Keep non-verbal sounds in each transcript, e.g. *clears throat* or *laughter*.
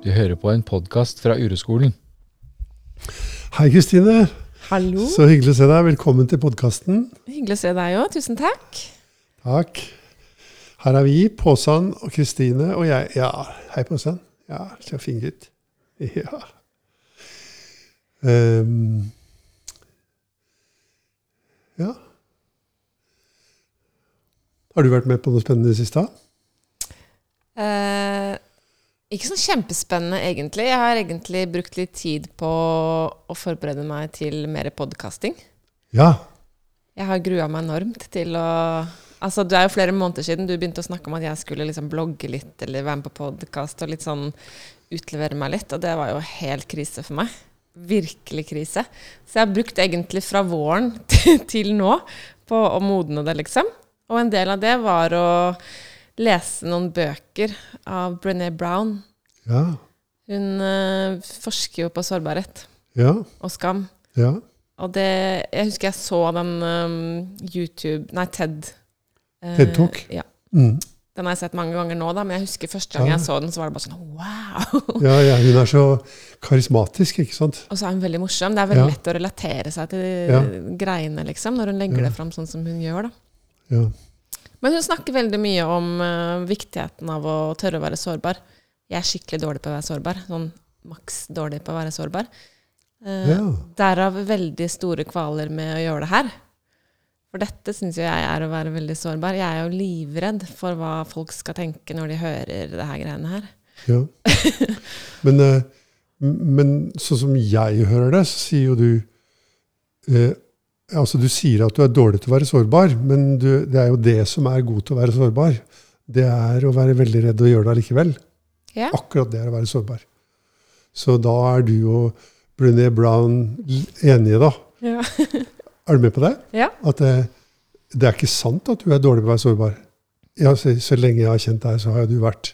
Du hører på en podkast fra Ureskolen. Hei, Kristine. Hallo. Så hyggelig å se deg. Velkommen til podkasten. Hyggelig å se deg òg. Tusen takk. Takk. Her er vi, Påsan og Kristine og jeg. Ja, hei, Påsan. Ja, ser fin ut. *laughs* Ja. Um, ja. Har du vært med på noe spennende i det siste? Eh, ikke sånn kjempespennende, egentlig. Jeg har egentlig brukt litt tid på å forberede meg til mer podkasting. Ja. Jeg har grua meg enormt til å Altså, Det er jo flere måneder siden du begynte å snakke om at jeg skulle liksom blogge litt eller være med på podkast og litt sånn utlevere meg litt, og det var jo helt krise for meg. Virkelig krise. Så jeg har brukt egentlig fra våren *laughs* til, til nå på å modne det, liksom. Og en del av det var å lese noen bøker av Brené Brown. Ja. Hun uh, forsker jo på sårbarhet Ja. og skam. Ja. Og det Jeg husker jeg så den um, YouTube Nei, TED. eh, TED Talk? Ja. Mm. Den har jeg sett mange ganger nå, da, men jeg husker første gang Ja. jeg så den, så var det bare sånn wow! ja, ja. Hun er så karismatisk, ikke sant? Og så er hun veldig morsom. Det er veldig Ja. lett å relatere seg til Ja. greiene, liksom, når hun legger det fram sånn som hun gjør, da. Ja. Men hun snakker veldig mye om uh, viktigheten av å tørre å være sårbar. Jeg er skikkelig dårlig på å være sårbar. Sånn maks dårlig på å være sårbar. Uh, ja. Derav veldig store kvaler med å gjøre det her. For dette syns jo jeg er å være veldig sårbar. Jeg er jo livredd for hva folk skal tenke når de hører det her greiene her. Ja. *laughs* Men, eh, men sånn som jeg hører det, så sier jo du eh, Altså, du sier at du er dårlig til å være sårbar, men du, det er jo det som er god til å være sårbar. Det er å være veldig redd og gjøre det allikevel. Ja. Akkurat det er å være sårbar. Så da er du og Brené Brown enige, da. Ja. *laughs* Er du med på det? Ja. At det, det er ikke sant at du er dårlig på å være sårbar. Ja, så, så lenge jeg har kjent deg, så har du vært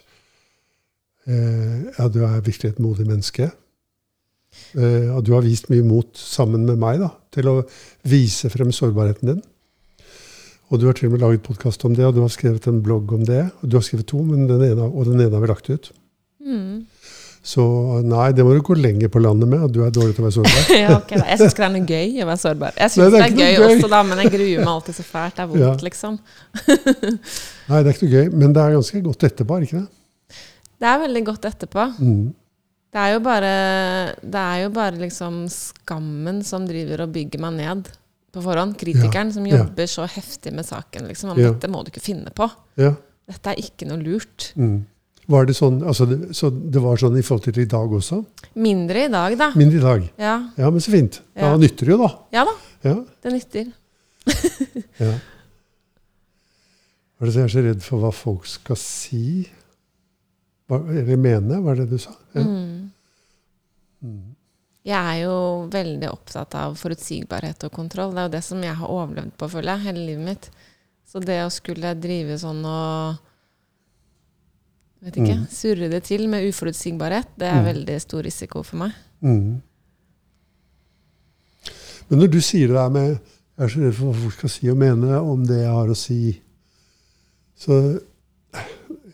eh, Ja, du er virkelig et modig menneske. Eh, og du har vist mye mot sammen med meg da, til å vise frem sårbarheten din. Og du har til og med laget podkast om det, og du har skrevet en blogg om det. Og du har skrevet to, men den ene, og den ene har vi lagt ut. Mm. Så nei, det må du gå lenger på landet med, at du er dårlig til å være sårbar. *laughs* ja, okay, da. Jeg syns ikke det er noe gøy å være sårbar. Jeg syns det det er gøy, gøy. også, da, men jeg gruer meg alltid så fælt. Det er vondt, Ja. liksom. *laughs* Nei, det er ikke noe gøy, men det er ganske godt etterpå, er ikke det? Det er veldig godt etterpå. Mm. Det er bare, det er jo bare liksom skammen som driver og bygger meg ned på forhånd. Kritikeren som ja. jobber så heftig med saken. Liksom, om Ja. Dette må du ikke finne på. Ja. Dette er ikke noe lurt. Mm. Var det sånn, altså det, så det var sånn i forhold til i dag også? Mindre i dag, da. Mindre i dag. Ja, Ja, men så fint. Da Ja. nytter det jo, da. ja da, Ja. det nytter. *laughs* ja. Var det så jeg er så redd for hva folk skal si? Hva, eller mene, var det det du sa? Ja. Mm. Mm. Jeg er jo veldig opptatt av forutsigbarhet og kontroll. Det er jo det som jeg har overlevd på, føler jeg, hele livet mitt. Så det å skulle drive sånn og vet ikke, Mm. surre det til med uforutsigbarhet, det er Mm. veldig stor risiko for meg. Mm. Men når du sier det der med Jeg er så redd for hva folk skal si og mene om det jeg har å si, så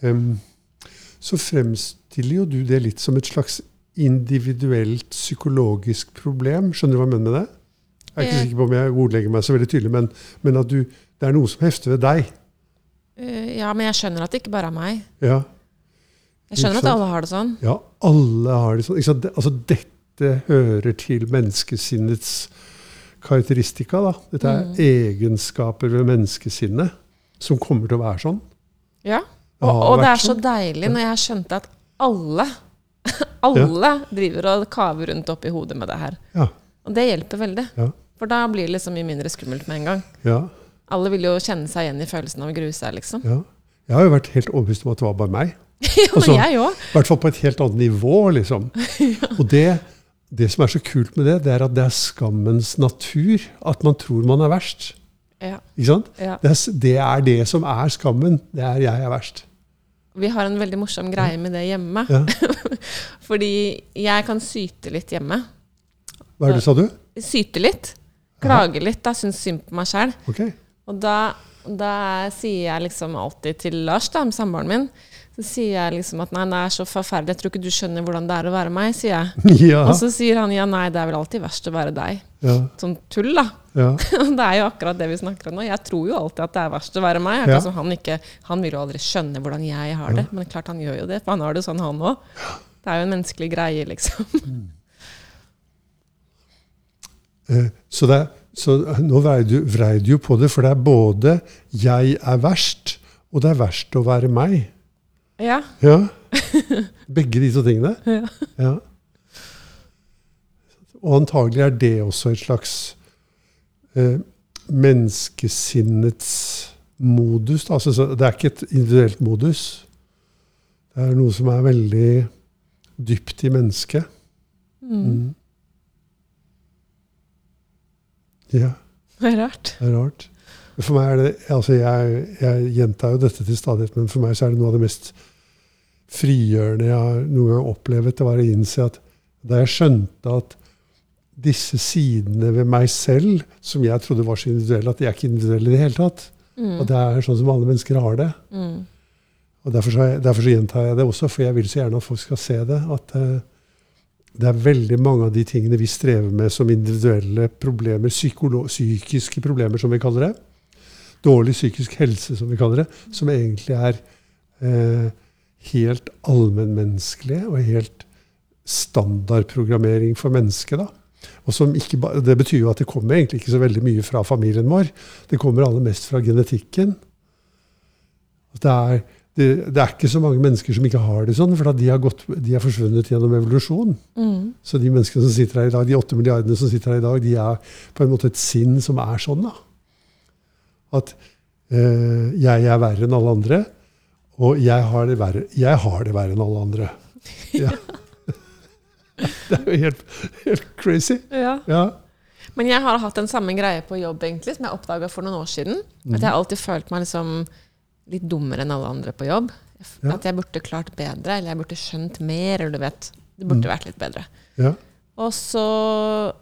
um, Så fremstiller jo du det litt som et slags individuelt psykologisk problem. Skjønner du hva jeg mener med det? Jeg er ikke Eh. sikker på om jeg ordlegger meg så veldig tydelig, men, men at du, det er noe som hefter ved deg. Eh, ja, men jeg skjønner at det ikke bare er meg. Ja, Jeg skjønner at alle har det sånn. ja alle har det sånn. Altså, dette hører til menneskesinnets karakteristika. Da. Dette er Mm. egenskaper ved menneskesinnet som kommer til å være sånn. Ja. Og, og det er så sånn. deilig når jeg skjønte at alle, *laughs* alle driver og kaver rundt oppi hodet med det her. Ja. Og det hjelper veldig. Ja. For da blir det liksom mye mindre skummelt med en gang. Ja, Alle vil jo kjenne seg igjen i følelsen av å grue seg, liksom. ja. Jeg har jo vært helt overbevist om at det var bare meg. *laughs* ja, men Altså- jeg òg. I hvert fall på et helt annet nivå, liksom. *laughs* Og det, det som er så kult med det, det er at det er skammens natur at man tror man er verst. Ja, Ikke sant? ja. Det er, det er det som er skammen. Det er jeg er verst. Vi har en veldig morsom greie med det hjemme. Ja. *laughs* Fordi jeg kan syte litt hjemme. Hva er det, sa du? Syte litt. Klage litt. Da syns synd på meg sjæl. Okay. Og da, da sier jeg liksom alltid til Lars, da, samboeren min Så sier jeg liksom at nei, det er så forferdelig, jeg tror ikke du skjønner hvordan det er å være meg, sier jeg. *laughs* Ja. Og så sier han ja, nei, det er vel alltid verst å være deg. Ja. Sånn tull, da. Ja. *laughs* det er jo akkurat det vi snakker om nå. Jeg tror jo alltid at det er verst å være meg. Ja. Altså, han, ikke, han vil jo aldri skjønne hvordan jeg har det. Men klart han gjør jo det, for han har det sånn, han òg. Det er jo en menneskelig greie, liksom. *laughs* Eh, Så, det, så nå vrei du, vrei du jo på det, for det er både 'jeg er verst', og det er verst å være meg. Ja. Ja. Begge disse tingene. *laughs* Ja. Ja. Og antagelig er det også et slags eh, menneskesinnets modus. Altså, så det er ikke et individuelt modus. Det er noe som er veldig dypt i mennesket. Mm. Ja. Det er rart. Det er rart. For meg er det, altså jeg, jeg gjentar jo dette til stadighet, men for meg så er det noe av det mest frigjørende jeg har noen gang opplevd. Det var å innse at da jeg skjønte at disse sidene ved meg selv, som jeg trodde var så individuelle, at de er ikke individuelle i det hele tatt. Mm. Og det er sånn som alle mennesker har det. Mm. Og derfor så, derfor så gjentar jeg det også, for jeg vil så gjerne at folk skal se det. At uh, det er veldig mange av de tingene vi strever med som individuelle problemer, psykiske problemer, som vi kaller det. Dårlig psykisk helse, som vi kaller det. Som egentlig er eh, helt allmennmenneskelige og helt standardprogrammering for mennesket. da. Og som ikke Det betyr jo at det kommer egentlig ikke så veldig mye fra familien vår. Det kommer aller mest fra genetikken. Det er, det, det er ikke så mange mennesker som ikke har det sånn, for de har, gått, de er forsvunnet gjennom evolusjon. Mm. Så de menneskene som sitter her i dag, de åtte milliardene som sitter her i dag, de er på en måte et sinn som er sånn. da. At uh, jeg er verre enn alle andre, og jeg har det verre, jeg har det verre enn alle andre. *laughs* Ja. *laughs* det er jo helt, helt crazy. Ja. Ja. Men jeg har hatt den samme greie på jobb egentlig, som jeg oppdaga for noen år siden. At jeg har alltid følt meg liksom litt dummere enn alle andre på jobb. Ja. At jeg burde klart bedre, eller jeg burde skjønt mer, eller du vet. Det burde vært litt bedre. Ja. Og så,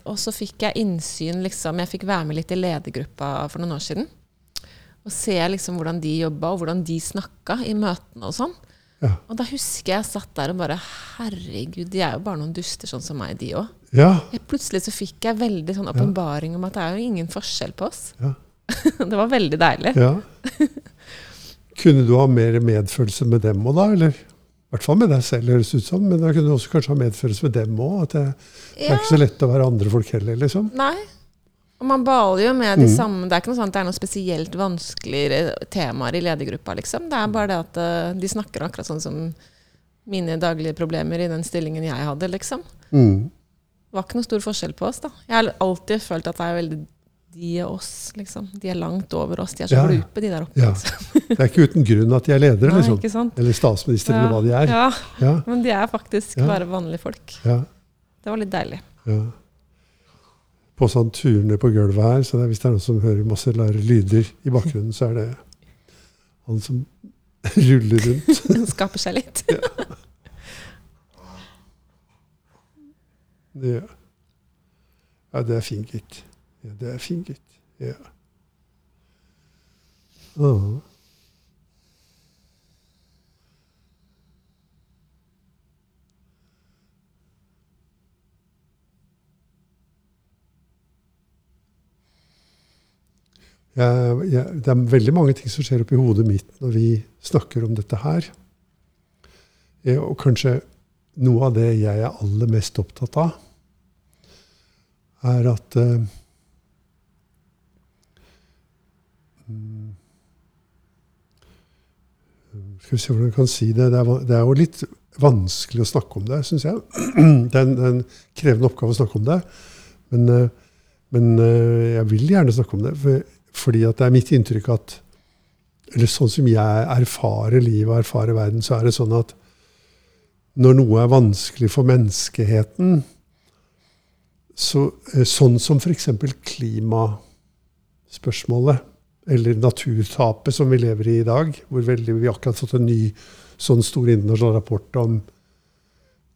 og så fikk jeg innsyn, liksom. Jeg fikk være med litt i ledergruppa for noen år siden. Og se liksom hvordan de jobba, og hvordan de snakka i møtene og sånn. Ja. Og da husker jeg satt der og bare Herregud, de er jo bare noen duster sånn som meg, de òg. ja. Plutselig så fikk jeg veldig sånn åpenbaring om at det er jo ingen forskjell på oss. Ja. *laughs* det var veldig deilig. ja. Kunne du ha mer medfølelse med dem òg, da? Eller i hvert fall med deg selv, høres ut som. Men da kunne du også kanskje ha medfølelse med dem òg. At det, det er ikke så lett å være andre folk heller, liksom. Nei. Og man baler jo med de Mm. samme Det er ikke noe sånn at det er noe spesielt vanskeligere temaer i ledergruppa, liksom. Det er bare det at eh, de snakker akkurat sånn som mine daglige problemer i den stillingen jeg hadde, liksom. Mm. Det var ikke noe stor forskjell på oss, da. Jeg har alltid følt at det er veldig de og oss, liksom. De er langt over oss. De er så Ja, ja. glupe, de der oppe. Ja. Liksom. Det er ikke uten grunn at de er ledere, Nei, liksom. Eller statsminister, eller hva de er. Ja, Ja, men de er faktisk Ja. bare vanlige folk. ja, Det var litt deilig. ja. På sånn turene på gulvet her, så det er, hvis det er noen som hører masse rare lyder i bakgrunnen, så er det han som *laughs* ruller rundt. *laughs* Han Skaper seg litt. Ja, ja det er fin gutt. Ja, det er fin gutt. Ja. Ah. Jeg, jeg, det er veldig mange ting som skjer oppi hodet mitt når vi snakker om dette her. Jeg, Og kanskje noe av det jeg er aller mest opptatt av, er at eh, mm, Skal vi se hvordan jeg kan si det. Det er, det er jo litt vanskelig å snakke om det, syns jeg. *clears throat* Det er en, det er en krevende oppgave å snakke om det. Men, eh, men eh, jeg vil gjerne snakke om det, for, fordi at det er mitt inntrykk at Eller sånn som jeg erfarer livet og erfarer verden, så er det sånn at når noe er vanskelig for menneskeheten, så, eh, sånn som f.eks. klimaspørsmålet, eller naturtapet som vi lever i i dag, hvor veldig, vi akkurat fått en ny sånn stor internasjonal rapport om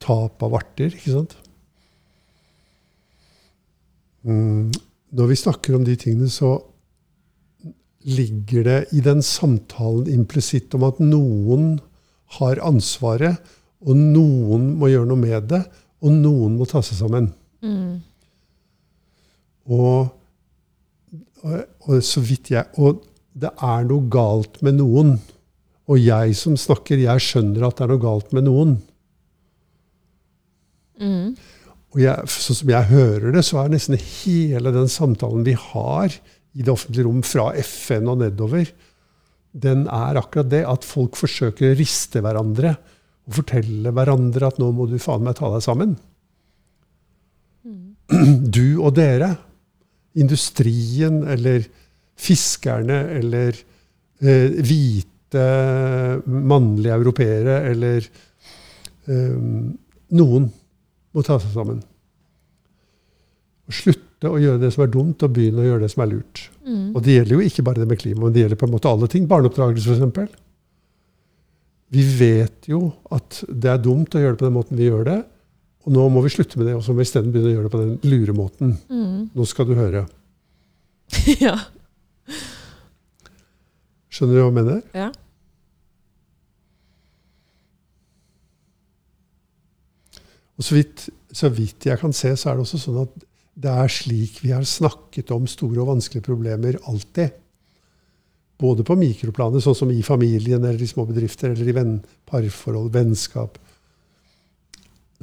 tap av arter, ikke sant? Mm, når vi snakker om de tingene, så ligger det i den samtalen implisitt om at noen har ansvaret, og noen må gjøre noe med det, og noen må ta seg sammen. Mm. Og, og, og så vidt jeg Og det er noe galt med noen. Og jeg som snakker, jeg skjønner at det er noe galt med noen. Mm. Og jeg, sånn som jeg hører det, så er nesten hele den samtalen vi har i det offentlige rom, fra FN og nedover, den er akkurat det at folk forsøker å riste hverandre og fortelle hverandre at nå må du faen meg ta deg sammen. Du og dere. Industrien eller fiskerne eller eh, hvite mannlige europeere eller eh, Noen må ta seg sammen. Og slutte å gjøre det som er dumt, og begynne å gjøre det som er lurt. Mm. Og det gjelder jo ikke bare det med klima, men det gjelder på en måte alle ting. Barneoppdragelse, f.eks. Vi vet jo at det er dumt å gjøre det på den måten vi gjør det. Og nå må vi slutte med det, og så må vi isteden begynne å gjøre det på den lure måten. Mm. Nå skal du høre. *laughs* ja. Skjønner du hva jeg mener? ja. Og så vidt, så vidt jeg kan se, så er det også sånn at det er slik vi har snakket om store og vanskelige problemer alltid. Både på mikroplanet, sånn som i familien eller i små bedrifter eller i venn, parforhold, vennskap.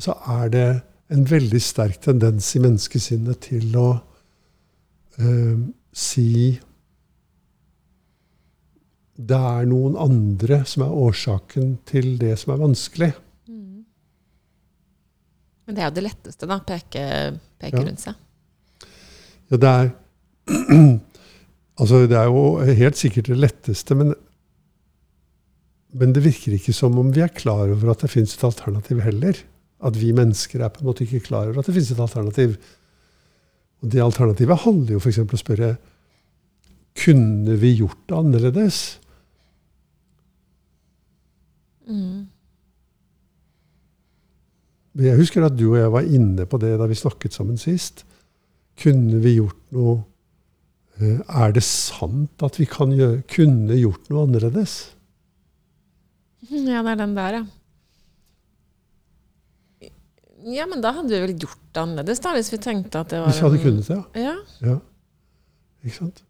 Så er det en veldig sterk tendens i menneskesinnet til å eh, si Det er noen andre som er årsaken til det som er vanskelig. Men det er jo det letteste, da. Peke, peke Ja. rundt seg. Ja, det er *clears throat* Altså, det er jo helt sikkert det letteste, men Men det virker ikke som om vi er klar over at det fins et alternativ heller. At vi mennesker er på en måte ikke klar over at det fins et alternativ. Og det alternativet handler jo f.eks. å spørre Kunne vi gjort det annerledes? Mm. Jeg husker at du og jeg var inne på det da vi snakket sammen sist. Kunne vi gjort noe eh, Er det sant at vi kan gjøre, kunne gjort noe annerledes? *laughs* Ja, det er den der, ja. Ja, men da hadde vi vel gjort det annerledes, da, hvis vi tenkte at det var Hvis vi hadde kunnet det, ja. Ja. ja. Ikke sant?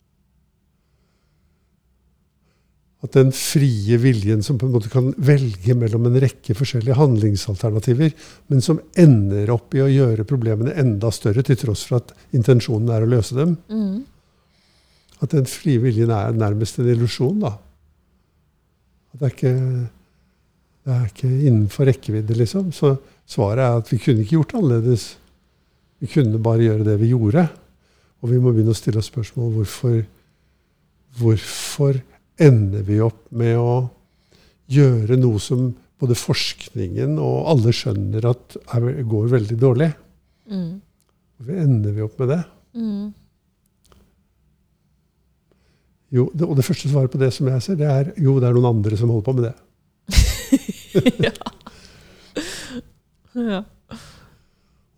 At den frie viljen som på en måte kan velge mellom en rekke forskjellige handlingsalternativer, men som ender opp i å gjøre problemene enda større, til tross for at intensjonen er å løse dem. Mm. At den frie viljen er nærmest en illusjon, da. At det er ikke, det er ikke innenfor rekkevidde, liksom. Så svaret er at vi kunne ikke gjort det annerledes. Vi kunne bare gjøre det vi gjorde. Og vi må begynne å stille oss spørsmål hvorfor, hvorfor ender vi opp med å gjøre noe som både forskningen og alle skjønner at er, går veldig dårlig? Mm. Hvorfor ender vi opp med det? Mm. Jo, det, og det første svaret på det som jeg ser, det er jo, det er noen andre som holder på med det. *laughs* ja. *laughs* ja.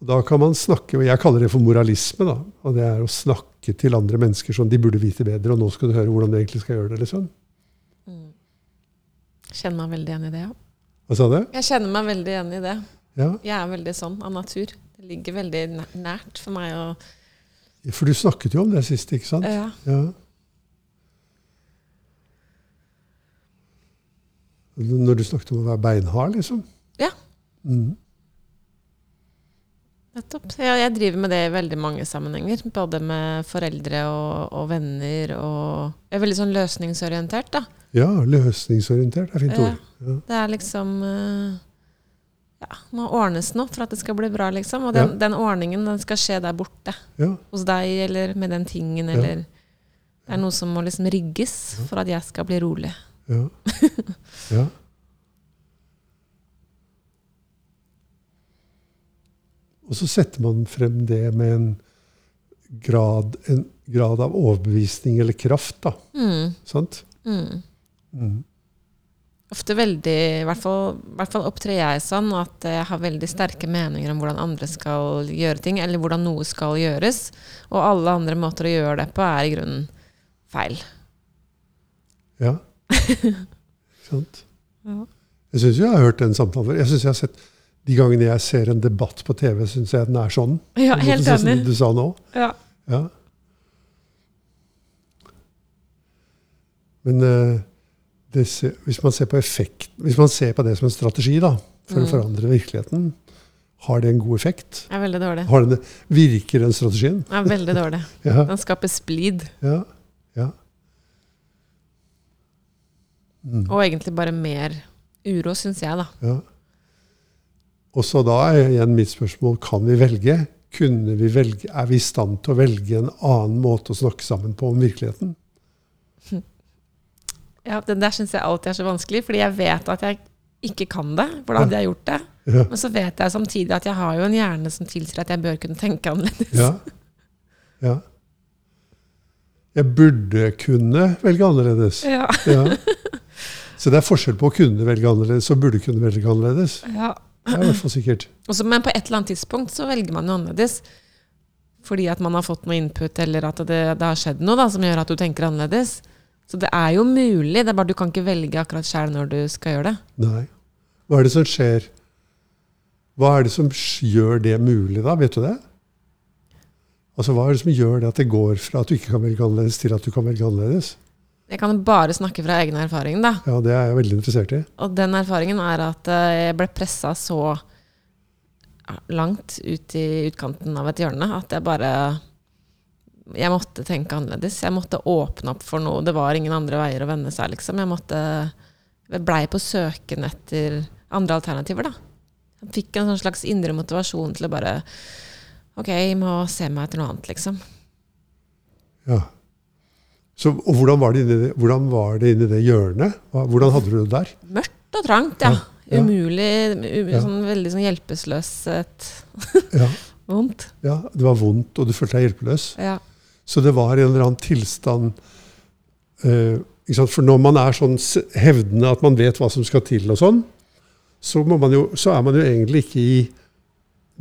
Da kan man snakke, jeg kaller det for moralisme, da. Og det er å snakke til andre mennesker som de burde vite bedre, og nå skal du høre hvordan du egentlig skal gjøre det. liksom. Mm. Kjenner meg veldig igjen i det, ja. Hva sa du? Jeg kjenner meg veldig igjen i det. Ja, Jeg er veldig sånn av natur. Det ligger veldig nært for meg å For du snakket jo om det sist, ikke sant? ja. Ja. Når du snakket om å være beinhard, liksom. Ja. Mm. Nettopp. Ja, jeg driver med det i veldig mange sammenhenger. Både med foreldre og, og venner. Og jeg er veldig sånn løsningsorientert, da. Ja, løsningsorientert er fint Ja. ord. Ja. Det er liksom eh, Ja, må ordnes noe for at det skal bli bra, liksom. Og den, den ordningen den skal skje der borte. Ja. Hos deg, eller med den tingen, eller Det er noe som må liksom rigges for at jeg skal bli rolig. Ja. *laughs* ja. Og så setter man frem det med en grad, en grad av overbevisning eller kraft, da. Mm. Sant? Mm. Mm. Ofte veldig, i hvert fall, hvert fall opptrer jeg sånn at jeg har veldig sterke meninger om hvordan andre skal gjøre ting, eller hvordan noe skal gjøres. Og alle andre måter å gjøre det på er i grunnen feil. Ja. *laughs* Sant? Ja. Jeg syns jeg har hørt den samtalen før. Jeg synes jeg har sett De gangene jeg ser en debatt på TV, syns jeg den er sånn. Ja, helt enig. som. Du sa nå. Ja. Ja. Men uh, det, hvis man ser på effekt Hvis man ser på det som en strategi da, for Mm. å forandre virkeligheten, har det en god effekt? Er veldig dårlig. Har den, virker den strategien? Er veldig dårlig. *laughs* Ja. Den skaper splid. ja, ja. Mm, Og egentlig bare mer uro, syns jeg, da. ja. Og så da er igjen mitt spørsmål kan vi velge? Kunne vi velge? Er vi i stand til å velge en annen måte å snakke sammen på om virkeligheten? *laughs* Ja, Den der syns jeg alltid er så vanskelig, fordi jeg vet at jeg ikke kan det. For da hadde jeg gjort det. Ja. Men så vet jeg samtidig at jeg har jo en hjerne som tilsier at jeg bør kunne tenke annerledes. Ja. ja. Jeg burde kunne velge annerledes. Ja. Ja. Så det er forskjell på å kunne velge annerledes og burde kunne velge annerledes. ja. Det er i hvert fall sikkert. *clears throat* Også, men på et eller annet tidspunkt så velger man jo annerledes. Fordi at man har fått noe input, eller at det, det har skjedd noe da, som gjør at du tenker annerledes. Så det er jo mulig, det er bare du kan ikke velge akkurat sjøl når du skal gjøre det. Nei. Hva er det som skjer? Hva er det som gjør det mulig, da? Vet du det? Altså, Hva er det som gjør det at det går fra at du ikke kan velge annerledes, til at du kan velge annerledes? Jeg kan bare snakke fra egen erfaring, da. Ja, Det er jeg veldig interessert i. Og den erfaringen er at eh, jeg ble pressa så langt ut i utkanten av et hjørne at jeg bare Jeg måtte tenke annerledes. Jeg måtte åpne opp for noe. Det var ingen andre veier å vende seg, liksom. Jeg måtte Jeg blei på søken etter andre alternativer, da. Jeg fikk en sånn slags indre motivasjon til å bare Ok, jeg må se meg etter noe annet, liksom. Ja. Så, og hvordan var, det inni det, hvordan var det inni det hjørnet? Hvordan hadde du det der? Mørkt og trangt, ja. Ja. Umulig. U Ja. Sånn veldig sånn hjelpeløshet. *laughs* Ja, Vondt. ja, Det var vondt, og du følte deg hjelpeløs. Ja. Så det var en eller annen tilstand eh? For når man er sånn hevdende at man vet hva som skal til, og sånn, så, jo, så er man jo egentlig ikke i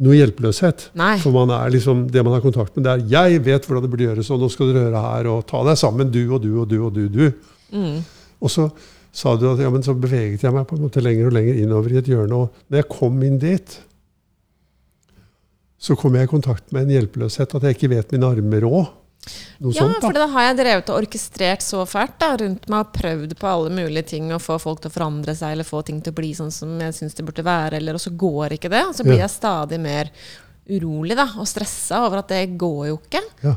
noe hjelpeløshet. Nei. For man er liksom, det man har kontakt med, det er 'jeg vet hvordan det burde gjøres', og 'nå skal dere høre her', og 'ta deg sammen, du og du og du og du'. du. Mm. Og så sa du at ja, men så beveget jeg meg på en måte lenger og lenger innover i et hjørne. Og når jeg kom inn dit, så kom jeg i kontakt med en hjelpeløshet at jeg ikke vet mine armer òg. Noe Ja, sånt, for da. da har jeg drevet og orkestrert så fælt da, rundt meg og prøvd på alle mulige ting å få folk til å forandre seg eller få ting til å bli sånn som jeg syns det burde være, eller, og så går ikke det. Og så blir Ja. jeg stadig mer urolig da, og stressa over at det går jo ikke. Ja.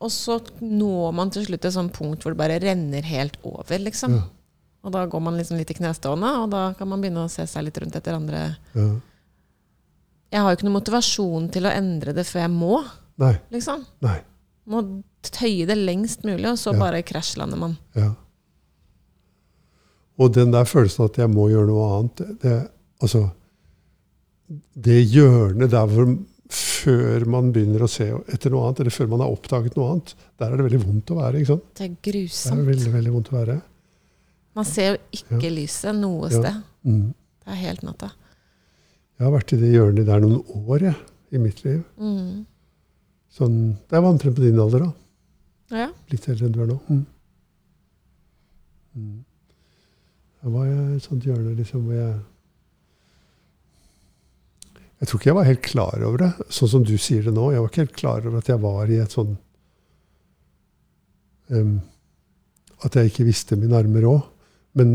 Og så når man til slutt et sånt punkt hvor det bare renner helt over, liksom. Ja. Og da går man liksom litt i knestående, og da kan man begynne å se seg litt rundt etter andre Ja. Jeg har jo ikke noe motivasjon til å endre det før jeg må, Nei. liksom. Nei. Må tøye det lengst mulig, og så Ja. bare krasjlander man. Ja. Og den der følelsen at jeg må gjøre noe annet, det, altså Det hjørnet der hvor før man begynner å se etter noe annet, eller før man har oppdaget noe annet, der er det veldig vondt å være. ikke sant? Det er er grusomt. det veldig, veldig vondt å være. Man ser jo ikke lyset noe Ja. sted. Mm. Det er helt natta. Jeg har vært i det hjørnet der noen år jeg, i mitt liv. Mm. Sånn, jeg var omtrent på din alder, da. Ja. Litt eldre enn du er nå. Mm. Mm. Da var jeg i et sånt hjørne liksom, hvor jeg Jeg tror ikke jeg var helt klar over det, sånn som du sier det nå. Jeg var ikke helt klar over at jeg var i et sånn um, At jeg ikke visste mine armer òg. Men,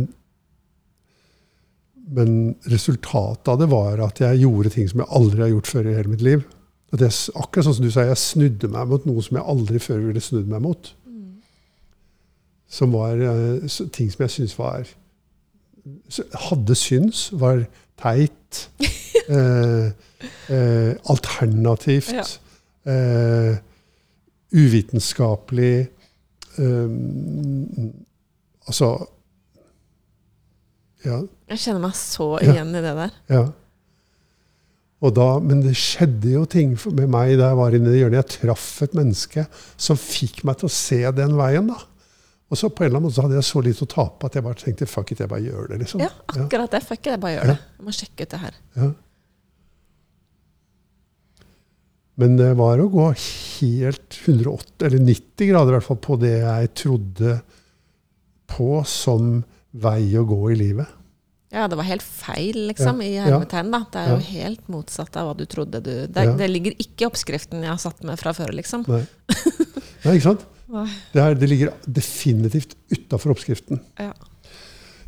men resultatet av det var at jeg gjorde ting som jeg aldri har gjort før i hele mitt liv. At jeg, akkurat sånn som du sa, jeg snudde meg mot noe som jeg aldri før ville snudd meg mot. Som var så- ting som jeg syntes var Hadde syns, var teit. *laughs* eh, eh, alternativt. Ja. Eh, uvitenskapelig. eh, altså Ja. Jeg kjenner meg så Ja. igjen i det der. Ja. Og da, men det skjedde jo ting med meg da jeg var inne i det hjørnet. Jeg traff et menneske som fikk meg til å se den veien. da. Og så på en eller annen måte så hadde jeg så litt å tape at jeg bare tenkte fuck it, jeg bare gjør det. liksom. Ja, akkurat det. Fuck it, jeg bare gjør Ja. det. Jeg må sjekke ut det her. Ja. Men det var å gå helt 180, eller 90 grader i hvert fall, på det jeg trodde på som vei å gå i livet. Ja, det var helt feil, liksom, i hermetegn. da. Det er jo helt motsatt av hva du trodde du Det, Ja. det ligger ikke i oppskriften jeg har satt med fra før, liksom. Nei. *laughs* Nei, ikke sant? Nei. Det, her, det ligger definitivt utafor oppskriften. Ja.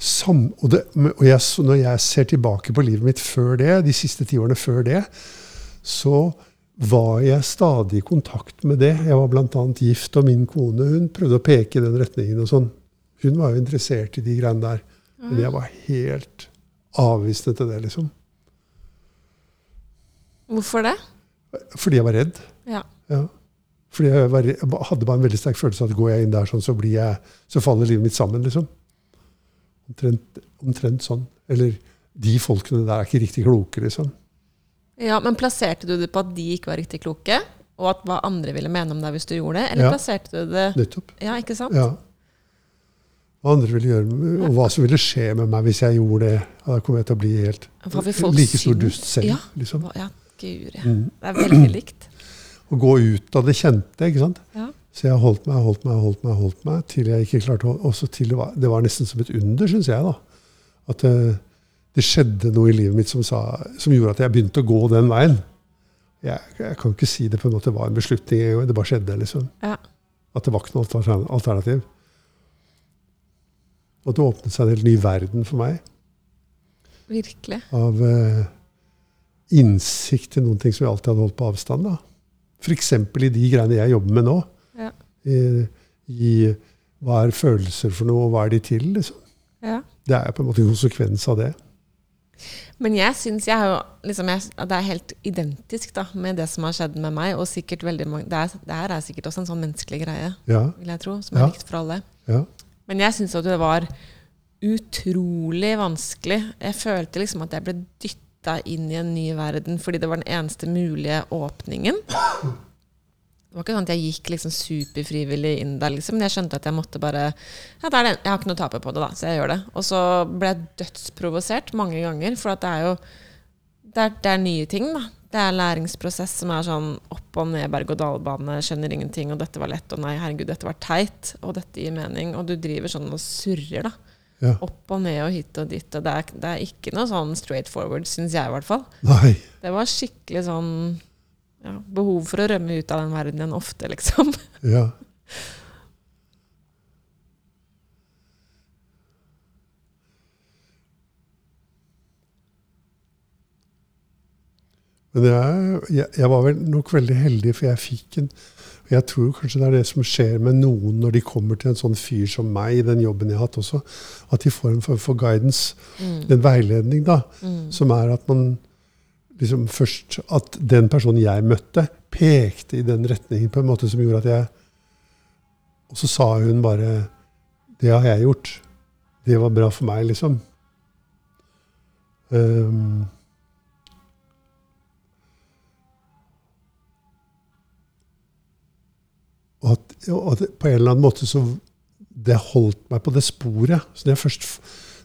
Sam, og det, og jeg, så når jeg ser tilbake på livet mitt før det, de siste ti årene før det, så var jeg stadig i kontakt med det. Jeg var bl.a. gift, og min kone hun prøvde å peke i den retningen. og sånn. Hun var jo interessert i de greiene der. Men jeg var helt avvisende til det, liksom. Hvorfor det? Fordi jeg var redd. Ja. Ja. Fordi jeg, var, hadde bare en veldig sterk følelse av at går jeg inn der sånn, så, blir jeg, så faller livet mitt sammen. liksom. Omtrent, omtrent sånn. Eller de folkene der er ikke riktig kloke, liksom. ja, Men plasserte du det på at de ikke var riktig kloke? Og at hva andre ville mene om deg hvis du gjorde det? Eller Ja. plasserte du det Nettopp. Ja, ikke sant? Ja. Hva andre ville gjøre, og hva som ville skje med meg hvis jeg gjorde det. Da kommer jeg til å bli helt like stor dust selv. Ja. liksom. Ja, guri. Mm. Det er veldig likt. *clears throat* Å gå ut av det kjente. ikke sant? Ja. Så jeg holdt meg, holdt meg, holdt meg, holdt meg, til jeg ikke klarte å også til det, var, det var nesten som et under, syns jeg. da. At det, det skjedde noe i livet mitt som, sa, som gjorde at jeg begynte å gå den veien. Jeg, jeg kan ikke si det på en måte var en beslutning. Det bare skjedde. liksom. Ja. At det var ikke noe alter- alternativ. Og det åpnet seg en helt ny verden for meg Virkelig. av eh, innsikt til noen ting som jeg alltid hadde holdt på avstand. da. F.eks. i de greiene jeg jobber med nå. Ja. I, I hva er følelser for noe, og hva er de til? liksom. Ja. Det er på en måte en konsekvens av det. Men jeg syns jeg liksom det er helt identisk da, med det som har skjedd med meg. Og sikkert veldig mange, det, er, det her er sikkert også en sånn menneskelig greie, Ja, vil jeg tro, som er Ja. likt for alle. ja, Men jeg syns at det var utrolig vanskelig. Jeg følte liksom at jeg ble dytta inn i en ny verden fordi det var den eneste mulige åpningen. Det var ikke sånn at jeg gikk liksom superfrivillig inn der, liksom. Men jeg skjønte at jeg måtte bare Ja, det det. Jeg har ikke noe å tape på det, da, så jeg gjør det. Og så ble jeg dødsprovosert mange ganger, for det er jo det er, det er nye ting, da. Det er læringsprosess som er sånn opp og ned, berg-og-dal-bane, skjønner ingenting, og dette var lett, og nei, herregud, dette var teit, og dette gir mening, og du driver sånn og surrer, da. ja. Opp og ned og hit og dit, og det er, det er ikke noe sånn straight forward, syns jeg i hvert fall. Nei. Det var skikkelig sånn ja, behov for å rømme ut av den verdenen ofte, liksom. Ja. Men jeg, jeg, jeg var vel nok veldig heldig, for jeg fikk en Jeg tror kanskje det er det som skjer med noen når de kommer til en sånn fyr som meg, i den jobben jeg har hatt også, at de får en form for guidance, en veiledning, da, som er at man liksom først At den personen jeg møtte, pekte i den retningen på en måte som gjorde at jeg Og så sa hun bare 'Det har jeg gjort. Det var bra for meg', liksom. Um, og at, og at på en eller annen måte så Det holdt meg på det sporet. Så når jeg først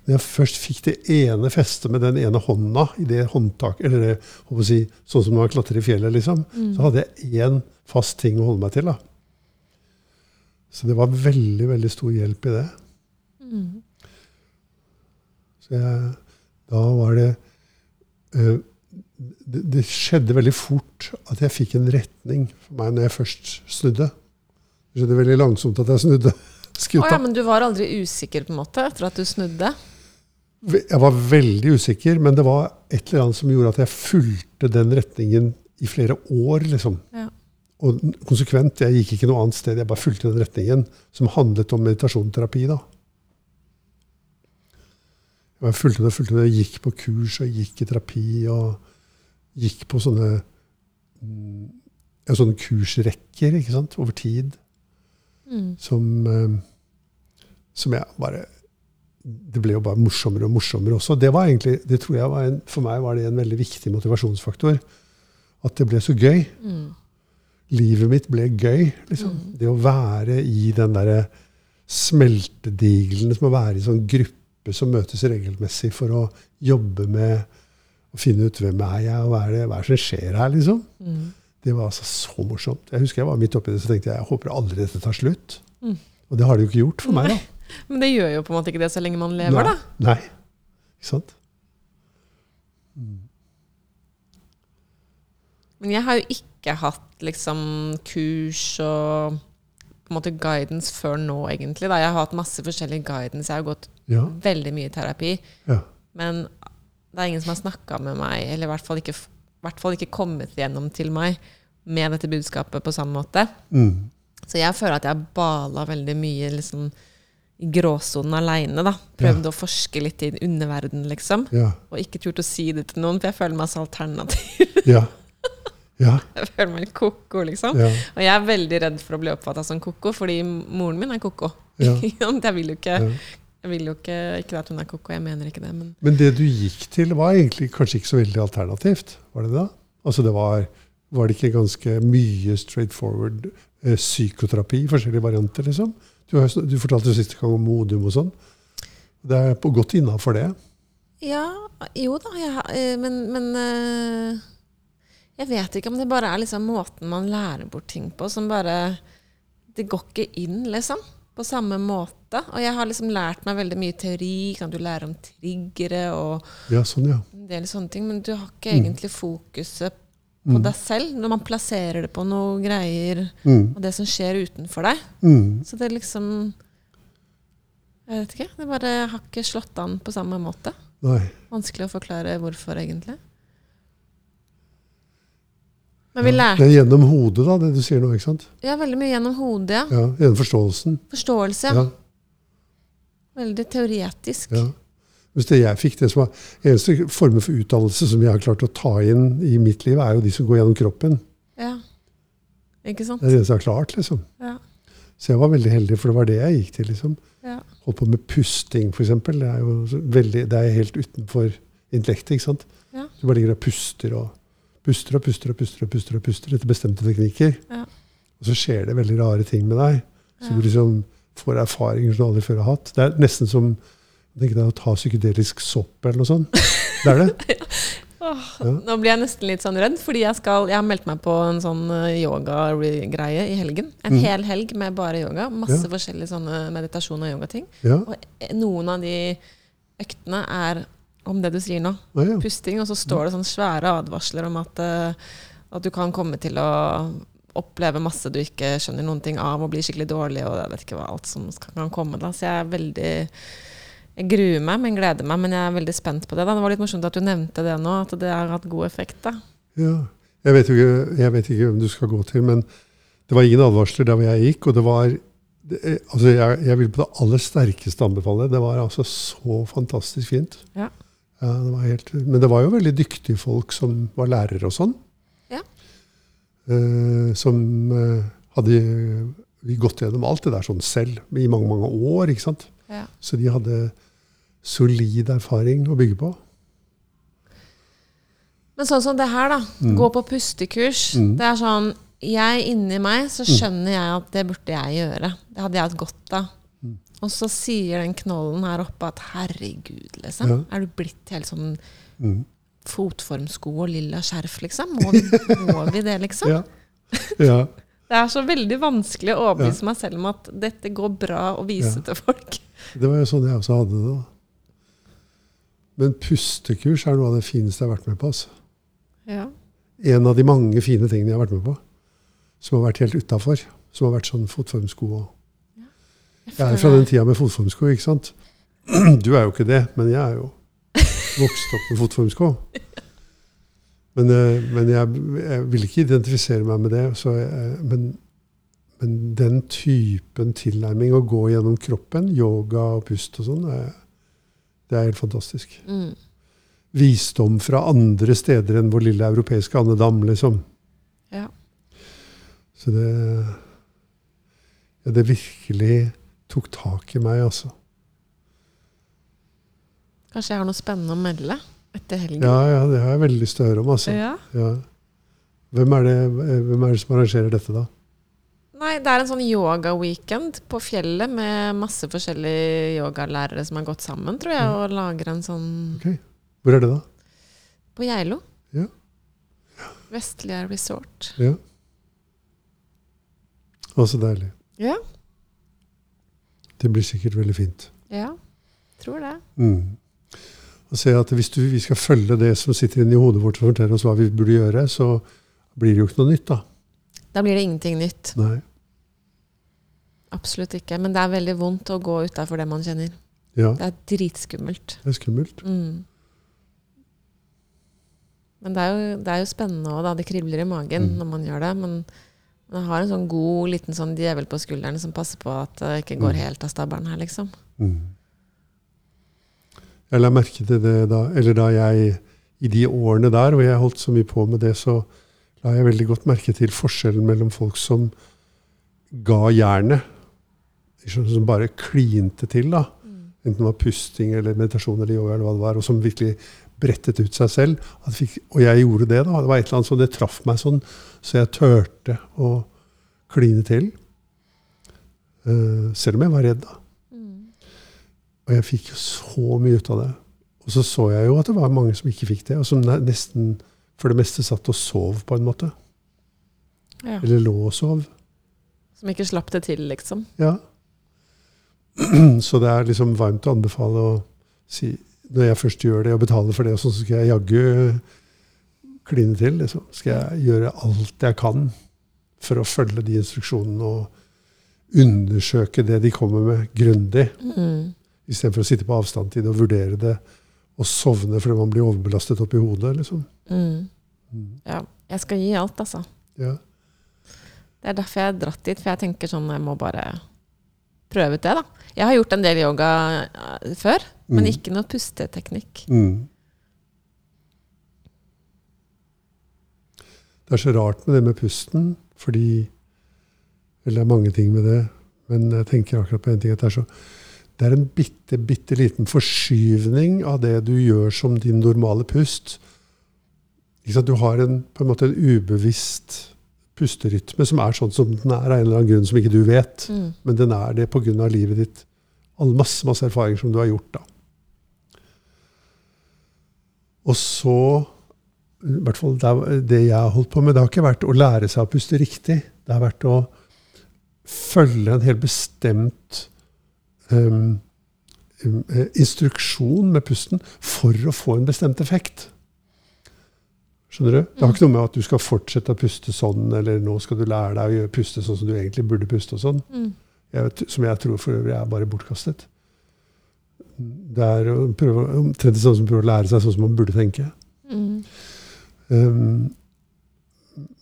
når jeg først fikk det ene festet med den ene hånda i det håndtaket, eller det, si, sånn som når man klatrer i fjellet, liksom, så hadde jeg én fast ting å holde meg til. da. Så det var veldig, veldig stor hjelp i det. Så jeg, da var det, øh, det Det skjedde veldig fort at jeg fikk en retning for meg når jeg først snudde. Det skjedde veldig langsomt at jeg snudde *laughs* skuta. ja, men du var aldri usikker på en måte etter at du snudde? Jeg var veldig usikker, men det var et eller annet som gjorde at jeg fulgte den retningen i flere år. liksom. Ja. Og konsekvent. Jeg gikk ikke noe annet sted. Jeg bare fulgte den retningen som handlet om meditasjonsterapi. da. Jeg fulgte det, fulgte det, gikk på kurs og gikk i terapi og gikk på sånne, mm, ja, sånne kursrekker over tid. Som, eh, som jeg bare Det ble jo bare morsommere og morsommere også. Det var egentlig, det tror jeg var en, For meg var det en veldig viktig motivasjonsfaktor. At det ble så gøy. Livet mitt ble gøy. liksom. Det å være i den derre smeltedigelen, som å være i sånn gruppe som møtes regelmessig for å jobbe med å finne ut hvem er jeg, og hva er det, hva er det som skjer her, liksom. Det var altså så morsomt. Jeg husker jeg var midt oppi det, så tenkte jeg jeg håper aldri dette tar slutt. Og det har det jo ikke gjort for meg, da. Men det gjør jo på en måte ikke det så lenge man lever, da. Nei. Ikke sant? Mm. Men jeg har jo ikke hatt liksom kurs og på en måte guidance før nå, egentlig. Da. Jeg har hatt masse forskjellig guidance. Jeg har gått Ja. veldig mye i terapi. ja. Men det er ingen som har snakka med meg, eller i hvert fall ikke, hvert fall ikke kommet gjennom til meg med dette budskapet på samme måte. Mm. Så jeg føler at jeg bala veldig mye liksom, i gråsonen aleine. Prøvde å forske litt i underverdenen, liksom. Ja. Og ikke turt å si det til noen, for jeg føler meg så alternativ. Ja. *laughs* Ja. Jeg føler meg litt koko, liksom. Ja. Og jeg er veldig redd for å bli oppfatta som koko, fordi moren min er koko. Ja. *laughs* jeg vil jo ikke Ja. Jeg vil jo ikke, ikke at hun er koko, jeg mener ikke det, men Men det du gikk til, var egentlig kanskje ikke så veldig alternativt? Var det da? Altså det var, var det ikke ganske mye straightforward eh, psykoterapi, forskjellige varianter, liksom? Du, har, du fortalte jo siste gang om Modum og sånn. Det er på godt innafor det. Ja, jo da, jeg, eh, men, men eh, Jeg vet ikke om det bare er liksom måten man lærer bort ting på, som bare Det går ikke inn, liksom. På samme måte. Og jeg har liksom lært meg veldig mye teori. Kan? Du lærer om triggere og Ja, sånn, ja. en del sånne ting, men du har ikke Mm. egentlig fokuset på deg selv når man plasserer det på noe greier, Mm. og det som skjer utenfor deg. Mm. Så det er liksom Jeg vet ikke. Det bare har ikke slått an på samme måte. Nei. Vanskelig å forklare hvorfor, egentlig. Men lærte er gjennom hodet, da, det du sier nå, ikke sant? ja, veldig mye gjennom hodet. Ja. Ja, Gjennom forståelsen. Forståelse. Ja. Veldig teoretisk. ja. Hvis det jeg fikk, det som var eneste former for utdannelse som jeg har klart å ta inn i mitt liv, er jo de som går gjennom kroppen. Ja. Ikke sant? Det er det eneste jeg har klart, liksom. Ja. Så jeg var veldig heldig, for det var det jeg gikk til. liksom. Ja. Holdt på med pusting, f.eks. Det er jo veldig, det er helt utenfor intellektet. ikke sant? Ja. Du bare ligger og puster og puster og puster og puster og puster og puster etter bestemte teknikker. Ja. Og så skjer det veldig rare ting med deg. Så Ja. du liksom får erfaringer som du aldri før har hatt. Det er nesten som deg å ta psykedelisk sopp eller noe sånt. Det er det. *laughs* Åh, Ja. Nå blir jeg nesten litt sånn redd, fordi jeg, skal, jeg har meldt meg på en sånn eh, yoga-greie i helgen. En mm. hel helg med bare yoga. Masse Ja. forskjellige sånne meditasjon- og yogating. Ja. Og eh, noen av de øktene er om det du sier nå. Ja, ja. pusting, og så står det sånne svære advarsler om at, eh, at du kan komme til å oppleve masse du ikke skjønner noen ting av, og bli skikkelig dårlig, og jeg vet ikke hva alt som kan komme. Da. Så jeg er veldig Jeg gruer meg, men gleder meg, men jeg er veldig spent på det. Da. Det var litt morsomt at du nevnte det nå, at det har hatt god effekt. Da. Ja. Jeg vet ikke, jeg vet ikke hvem du skal gå til, men det var ingen advarsler der hvor jeg gikk. Og det var det, eh, altså jeg, jeg vil på det aller sterkeste anbefale det. Det var altså så fantastisk fint. Ja. Ja, det var helt, men det var jo veldig dyktige folk som var lærere og sånn. Ja. Eh, som eh, hadde vi gått gjennom alt det der sånn selv i mange, mange år. ikke sant? Ja. Så de hadde solid erfaring å bygge på. Men sånn som det her, da. Mm. Gå på pustekurs. Mm. Det er sånn Jeg inni meg så skjønner jeg at det burde jeg gjøre. Det hadde jeg hatt godt av. Og så sier den knollen her oppe at herregud, liksom. Ja. Er du blitt helt sånn Mm. fotformsko og lilla skjerf, liksom? Må vi, må vi det, liksom? Ja. ja. *laughs* Det er så veldig vanskelig å overbevise meg selv om at dette går bra å vise til folk. Det var jo sånn jeg også hadde det. da. Men pustekurs er noe av det fineste jeg har vært med på. altså. Ja. En av de mange fine tingene jeg har vært med på. Som har vært helt utafor. Som har vært sånn fotformsko. og- Jeg er fra den tida med fotformsko, ikke sant? *clears throat* Du er jo ikke det, men jeg er jo vokst opp med fotformsko. Men, eh, men jeg, jeg vil ikke identifisere meg med det. Så jeg, men, men den typen tilnærming, å gå gjennom kroppen, yoga og pust og sånn, det er- det er helt fantastisk. Mm. Visdom fra andre steder enn vår lille europeiske andedam, liksom. Ja. Så det ja, Det virkelig tok tak i meg, altså. Kanskje jeg har noe spennende å melde etter helgen? Ja, ja, det har jeg veldig lyst til å høre om, altså. Ja. Ja. Hvem, er det, hvem er det som arrangerer dette, da? Nei, det er en sånn yoga-weekend på fjellet med masse forskjellige yogalærere som har gått sammen, tror jeg, og lager en sånn Ok. Hvor er det, da? På Geilo. Ja. Vestlige resort. Ja. Å, så deilig. Ja. Det blir sikkert veldig fint. Ja. Tror det. Mm. Og se at hvis du, vi skal følge det som sitter inni hodet vårt og forteller oss hva vi burde gjøre, så blir det jo ikke noe nytt, da. Da blir det ingenting nytt. Nei. Absolutt ikke. Men det er veldig vondt å gå utafor det man kjenner. Ja, Det er dritskummelt. det er skummelt. Mm. Men det er, jo, det er jo spennende òg, da. Det kribler i magen Mm. når man gjør det. Men man har en sånn god liten sånn djevel på skulderen som passer på at det ikke går Mm. helt av stabelen her, liksom. Mm. Jeg la merke til det da, eller da jeg I de årene der hvor jeg holdt så mye på med det, så la jeg veldig godt merke til forskjellen mellom folk som ga jernet, som bare klinte til, da. Enten det var pusting eller meditasjon eller yoga, eller hva det var, og som virkelig brettet ut seg selv. At fikk, og jeg gjorde det. da, Det var et eller annet som det traff meg sånn, så jeg turte å kline til. Uh, selv om jeg var redd, da. Og jeg fikk jo så mye ut av det. Og så så jeg jo at det var mange som ikke fikk det, og som nesten for det meste satt og sov, på en måte. Ja. Eller lå og sov. Som ikke slapp det til, liksom. Ja. *clears throat* Så det er liksom varmt å anbefale å si Når jeg først gjør det og betaler for det, så skal jeg jaggu kline til. Liksom. Skal jeg gjøre alt jeg kan for å følge de instruksjonene og undersøke det de kommer med, grundig. Mm. Istedenfor å sitte på avstand til det og vurdere det og sovne fordi man blir overbelastet oppi hodet. liksom. Mm. Mm. Ja. Jeg skal gi alt, altså. Ja. Det er derfor jeg har dratt dit, for jeg tenker sånn jeg må bare prøve ut det, da. Jeg har gjort en del yoga før, før, men Mm. ikke noe pusteteknikk. Mm. Det er så rart med det med pusten, fordi Eller det er mange ting med det, men jeg tenker akkurat på en ting at det er så det er en bitte, bitte liten forskyvning av det du gjør som din normale pust. Du har en, på en måte en ubevisst pusterytme som er sånn som den er av en eller annen grunn som ikke du vet. Mm. Men den er det pga. livet ditt. All masse, masse erfaringer som du har gjort. da. Og så i hvert fall det, det jeg har holdt på med, det har ikke vært å lære seg å puste riktig. Det har vært å følge en helt bestemt um, instruksjon med pusten for å få en bestemt effekt. Skjønner du? Det har ikke noe med at du skal fortsette å puste sånn, eller nå skal du lære deg å puste sånn som du egentlig burde puste. og sånn. Mm. Jeg vet, som jeg tror for øvrig er bare bortkastet. Det er omtrent samme som å prøve å lære seg sånn som man burde tenke. Mm. Um,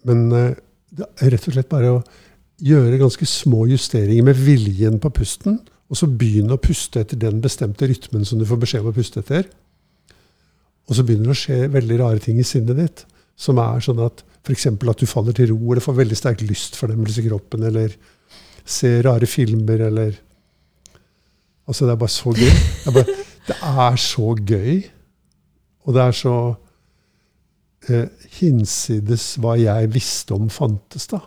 men eh, det er rett og slett bare å gjøre ganske små justeringer med viljen på pusten, og så begynne å puste etter den bestemte rytmen som du får beskjed om å puste etter. Og så begynner det å skje veldig rare ting i sinnet ditt, som er sånn at f.eks. at du faller til ro, eller får veldig sterk lystfornemmelse i kroppen, eller ser rare filmer, eller Altså, det er bare så gøy. Det er, bare, det er så gøy. Og det er så eh, hinsides hva jeg visste om fantes, da.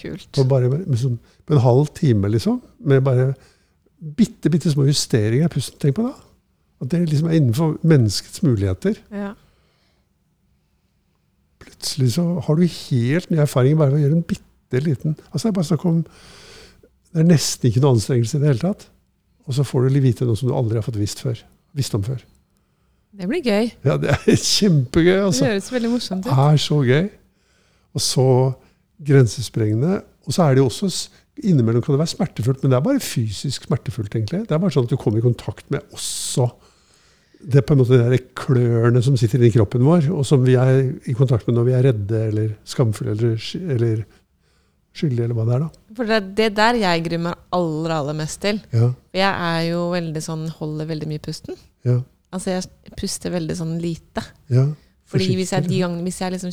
Kult. Og bare, med, med sånn, på en halv time, liksom. Med bare bitte, bitte små justeringer i pusten. Tenk på det. At det liksom er innenfor menneskets muligheter. Ja. Plutselig så har du helt ny erfaring bare ved å gjøre en bitte liten Altså det er bare snakk om Det er nesten ikke noe anstrengelse i det hele tatt. Og så får du vite noe som du aldri har fått visst, før, visst om før. Det blir gøy. Ja, det er *laughs* kjempegøy, Det altså. høres veldig morsomt Det er så gøy. Og så grensesprengende. Og så er det jo også Innimellom kan det være smertefullt, men det er bare fysisk smertefullt, egentlig. Det er bare sånn at du kommer i kontakt med også det er på en måte de klørne som sitter inni kroppen vår, og som vi er i kontakt med når vi er redde eller skamfulle eller, eller skyldige, eller hva det er. da. For det er det der jeg gruer meg aller, aller mest til. Ja, jeg er jo veldig sånn, holder veldig mye pusten. ja, Altså jeg puster veldig sånn lite. ja. Fordi hvis jeg, de gangene, hvis jeg liksom,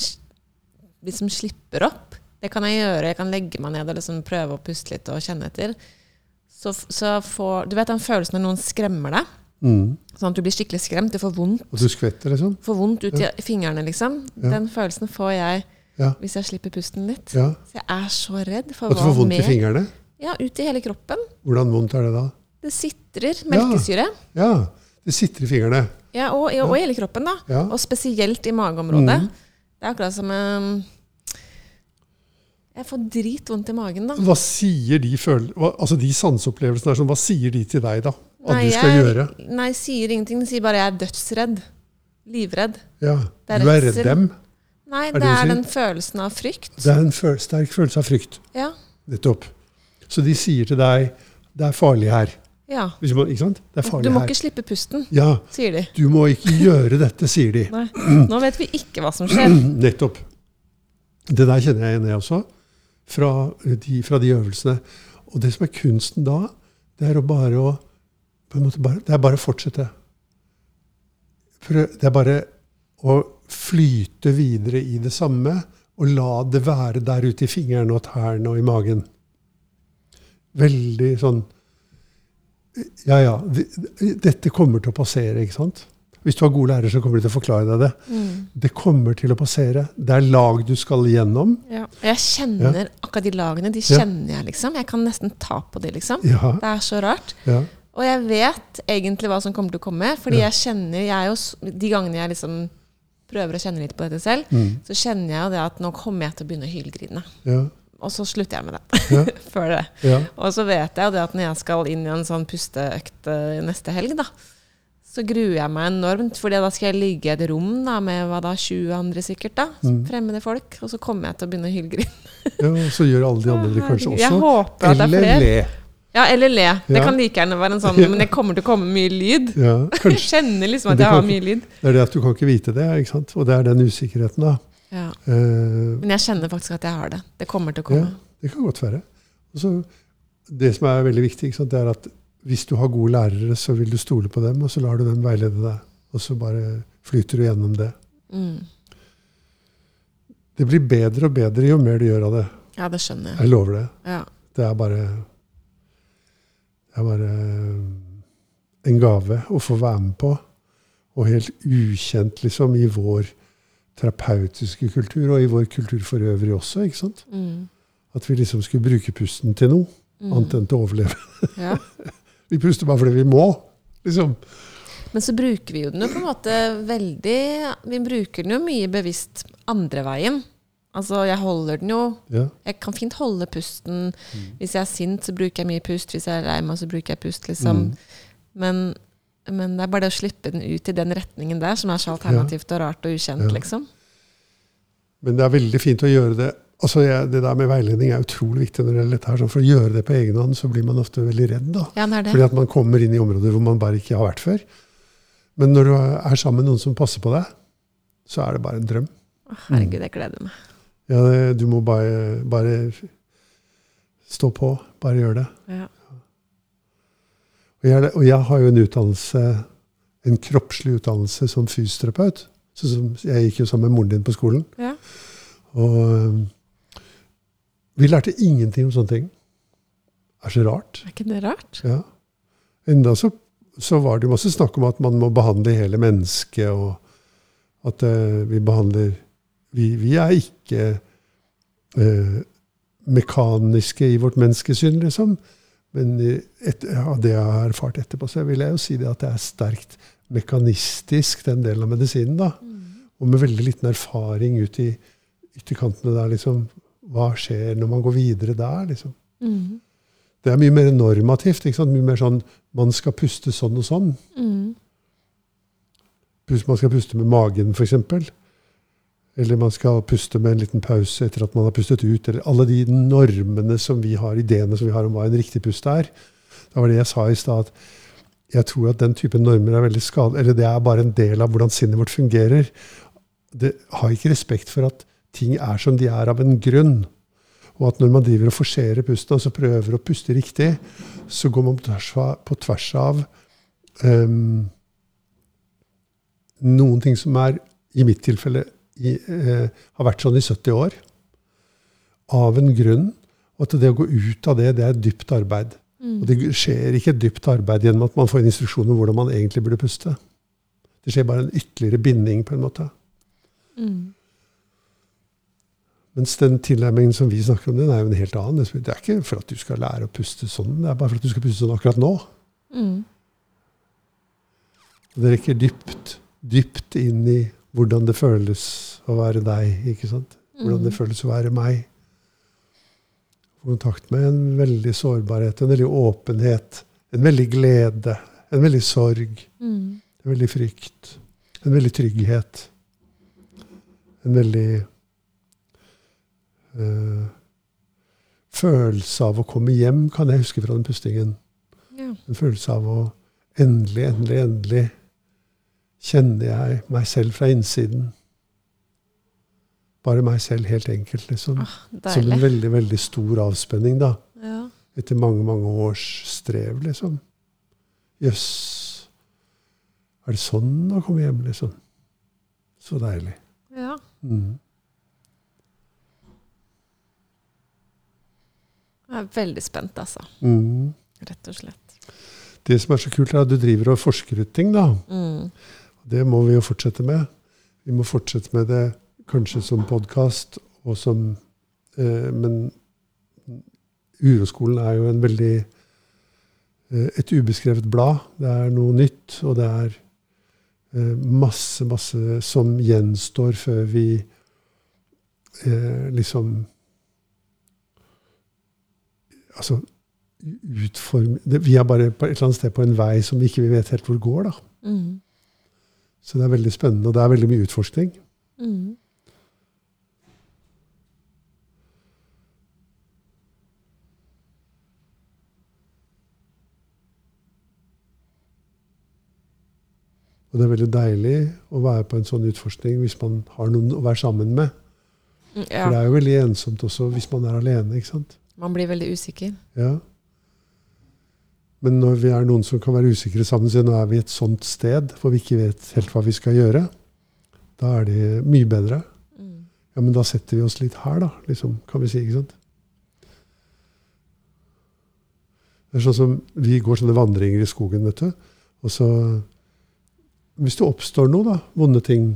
liksom slipper opp, det kan jeg gjøre, jeg kan legge meg ned og liksom prøve å puste litt og kjenne etter, så, så får Du vet den følelsen når noen skremmer deg? Mm. Sånn at du blir skikkelig skremt, Det får vondt, Og du skvetter, liksom? får vondt ut i fingrene, liksom. Ja. Den følelsen får jeg Ja. hvis jeg slipper pusten litt. ja. Så jeg er så redd for At du får vondt i fingrene? Ja, ut i hele kroppen. Hvordan vondt er det da? Det sitrer melkesyre. Ja, det sitter i fingrene. Ja, og, og, i hele kroppen, da. Ja. Og spesielt i mageområdet. Mm. Det er akkurat som um, Jeg får dritvondt i magen, da. Hva sier de føl... Hva, altså de sanseopplevelsene der, sånn, hva sier de til deg da? Hva Nei, du skal jeg- gjøre. Nei, sier ingenting. Den sier bare 'jeg er dødsredd'. Livredd. Ja, er Du er redd dem. Nei, det det er den følelsen av frykt. Det er en føl sterk følelse av frykt. Ja. Nettopp. Så de sier til deg 'det er farlig her'. ja. Man, ikke sant? Det er farlig Du må her. ikke slippe pusten, Ja, sier de. du må ikke gjøre dette, sier de. Nei. Nå vet vi ikke hva som skjer. *clears throat* Nettopp. Det der kjenner jeg igjen, jeg også, fra de, fra de øvelsene. Og det som er kunsten da, det er å bare å på en måte bare, Det er bare å fortsette. Det er bare å flyte videre i det samme, og la det være der ute i fingrene og tærne og i magen. Veldig sånn Ja, ja. Dette kommer til å passere, ikke sant? Hvis du har gode lærere, så kommer de til å forklare deg det. Mm. Det kommer til å passere. Det er lag du skal igjennom. Ja. Jeg kjenner akkurat de lagene. De Ja. kjenner jeg, liksom. Jeg kan nesten ta på de, liksom. Ja, Det er så rart. Og jeg vet egentlig hva som kommer til å komme, fordi Ja. jeg kjenner jeg jo, De gangene jeg liksom prøver å kjenne litt på dette selv, mm, så kjenner jeg jo det at nå kommer jeg til å begynne å hylgrine. ja, Og så slutter jeg med det. Ja. *laughs* Før det. ja, Og så vet jeg jo det at når jeg skal inn i en sånn pusteøkt eh, neste helg, da, så gruer jeg meg enormt. For da skal jeg ligge i et rom da, med hva da, 20 andre sikkert, da, Mm. fremmede folk. Og så kommer jeg til å begynne å hylgrine. ja. Og så gjør alle de andre *laughs* det kanskje også. Jeg håper at det er Eller flere. le. Ja, eller le. Det Ja. kan like gjerne være en sånn Men det kommer til å komme mye lyd. Ja, *laughs* Jeg kjenner liksom at jeg har mye lyd. Det er det at du kan ikke vite det, ikke sant? og det er den usikkerheten. da. Ja. Uh, Men jeg kjenner faktisk at jeg har det. Det kommer til å ja, komme. det kan godt være. Også, det som er veldig viktig, sant? det er at hvis du har gode lærere, så vil du stole på dem, og så lar du dem veilede deg. Og så bare flyter du gjennom det. Mm. Det blir bedre og bedre jo mer du gjør av det. Ja, det skjønner jeg. Jeg lover det. Ja. Det er bare er bare en gave å få være med på. Og helt ukjent, liksom, i vår terapeutiske kultur, og i vår kultur for øvrig også. ikke sant? Mm. At vi liksom skulle bruke pusten til noe Mm. annet enn til å overleve. Ja. *laughs* Vi puster bare fordi vi må. liksom. Men så bruker vi jo den jo på en måte veldig Vi bruker den jo mye bevisst andre veien. Altså, jeg holder den jo Ja. Jeg kan fint holde pusten. Mm. Hvis jeg er sint, så bruker jeg mye pust. Hvis jeg er lei meg, så bruker jeg pust, liksom. Mm. Men, men det er bare det å slippe den ut i den retningen der, som er så alternativt og rart og ukjent, Ja. liksom. Men det er veldig fint å gjøre det. Altså, jeg, Det der med veiledning er utrolig viktig. når det gjelder dette her. sånn, For å gjøre det på egen hånd, så blir man ofte veldig redd. da. Ja, det det. Fordi at man kommer inn i områder hvor man bare ikke har vært før. Men når du er sammen med noen som passer på deg, så er det bare en drøm. Herregud, jeg gleder meg. Ja, det, du må bare, bare stå på. Bare gjør det. Ja. Og jeg, og jeg har jo en utdannelse, en kroppslig utdannelse som fysioterapeut. Så som, jeg gikk jo sammen med moren din på skolen. Ja. Og vi lærte ingenting om sånne ting. Det er så rart. Er ikke det rart? Ja. Enda så, så var det jo masse snakk om at man må behandle hele mennesket, og at uh, vi behandler Vi, vi er ikke eh, mekaniske i vårt menneskesyn, liksom. Men et, av det jeg har erfart etterpå, så vil jeg jo si det at det er sterkt mekanistisk, den delen av medisinen. da. Og med veldig liten erfaring ut i ytterkantene der, liksom. Hva skjer når man går videre der, liksom? Mm. Det er mye mer normativt. ikke sant? Mye mer sånn man skal puste sånn og sånn. Mm. Man skal puste med magen, f.eks. Eller man skal puste med en liten pause etter at man har pustet ut. Eller alle de normene som vi har, ideene som vi har om hva en riktig pust er. Det var det jeg sa i stad. at Jeg tror at den type normer er veldig skadelig. Eller det er bare en del av hvordan sinnet vårt fungerer. Det har ikke respekt for at ting er som de er av en grunn. Og at når man driver og forserer pusten, altså prøver å puste riktig, så går man på tvers av, på tvers av um, noen ting som er, i mitt tilfelle, i, eh, har vært sånn i 70 år. Av en grunn. Og at det å gå ut av det, det er dypt arbeid. Og det skjer ikke dypt arbeid gjennom at man får en instruksjon om hvordan man egentlig burde puste. Det skjer bare en ytterligere binding, på en måte. Mm. Mens den tilnærmingen som vi snakker om, den er jo en helt annen. Det er ikke for at du skal lære å puste sånn, det er bare for at du skal puste sånn akkurat nå. Mm. Det rekker dypt, dypt inn i hvordan det føles å være deg. ikke sant? Hvordan det føles å være meg. Få kontakt med en veldig sårbarhet, en veldig åpenhet, en veldig glede. En veldig sorg. Mm. En veldig frykt. En veldig trygghet. En veldig øh, følelse av å komme hjem, kan jeg huske fra den pustingen. Ja. En følelse av å endelig, endelig, endelig kjenner jeg meg selv fra innsiden. Bare meg selv, helt enkelt, liksom. Ah, Som en veldig, veldig stor avspenning, da. Ja. Etter mange, mange års strev, liksom. Jøss. Er det sånn å komme hjem, liksom? Så deilig. ja. Mm. Jeg er veldig spent, altså. Mm. Rett og slett. Det som er så kult, er at du driver og forsker ut ting, da. Mm. Det må vi jo fortsette med. Vi må fortsette med det kanskje som podkast, og som eh, Men Uroskolen er jo en veldig eh, Et ubeskrevet blad. Det er noe nytt, og det er eh, masse, masse som gjenstår før vi eh, liksom Altså utforme Vi er bare på et eller annet sted på en vei som vi ikke vet helt hvor går, da. Mm. Så det er veldig spennende, og det er veldig mye utforskning. Mm. Og det er veldig deilig å være på en sånn utforskning hvis man har noen å være sammen med. Ja. For det er jo veldig ensomt også hvis man er alene. ikke sant? Man blir veldig usikker. Ja. Men når vi er noen som kan være usikre sammen, så nå er vi et sånt sted hvor vi ikke vet helt hva vi skal gjøre, da er det mye bedre. Mm. Ja, men da setter vi oss litt her, da, liksom, kan vi si. ikke sant? Det er sånn som Vi går sånne vandringer i skogen, vet du. Og så Hvis det oppstår noe, da, vonde ting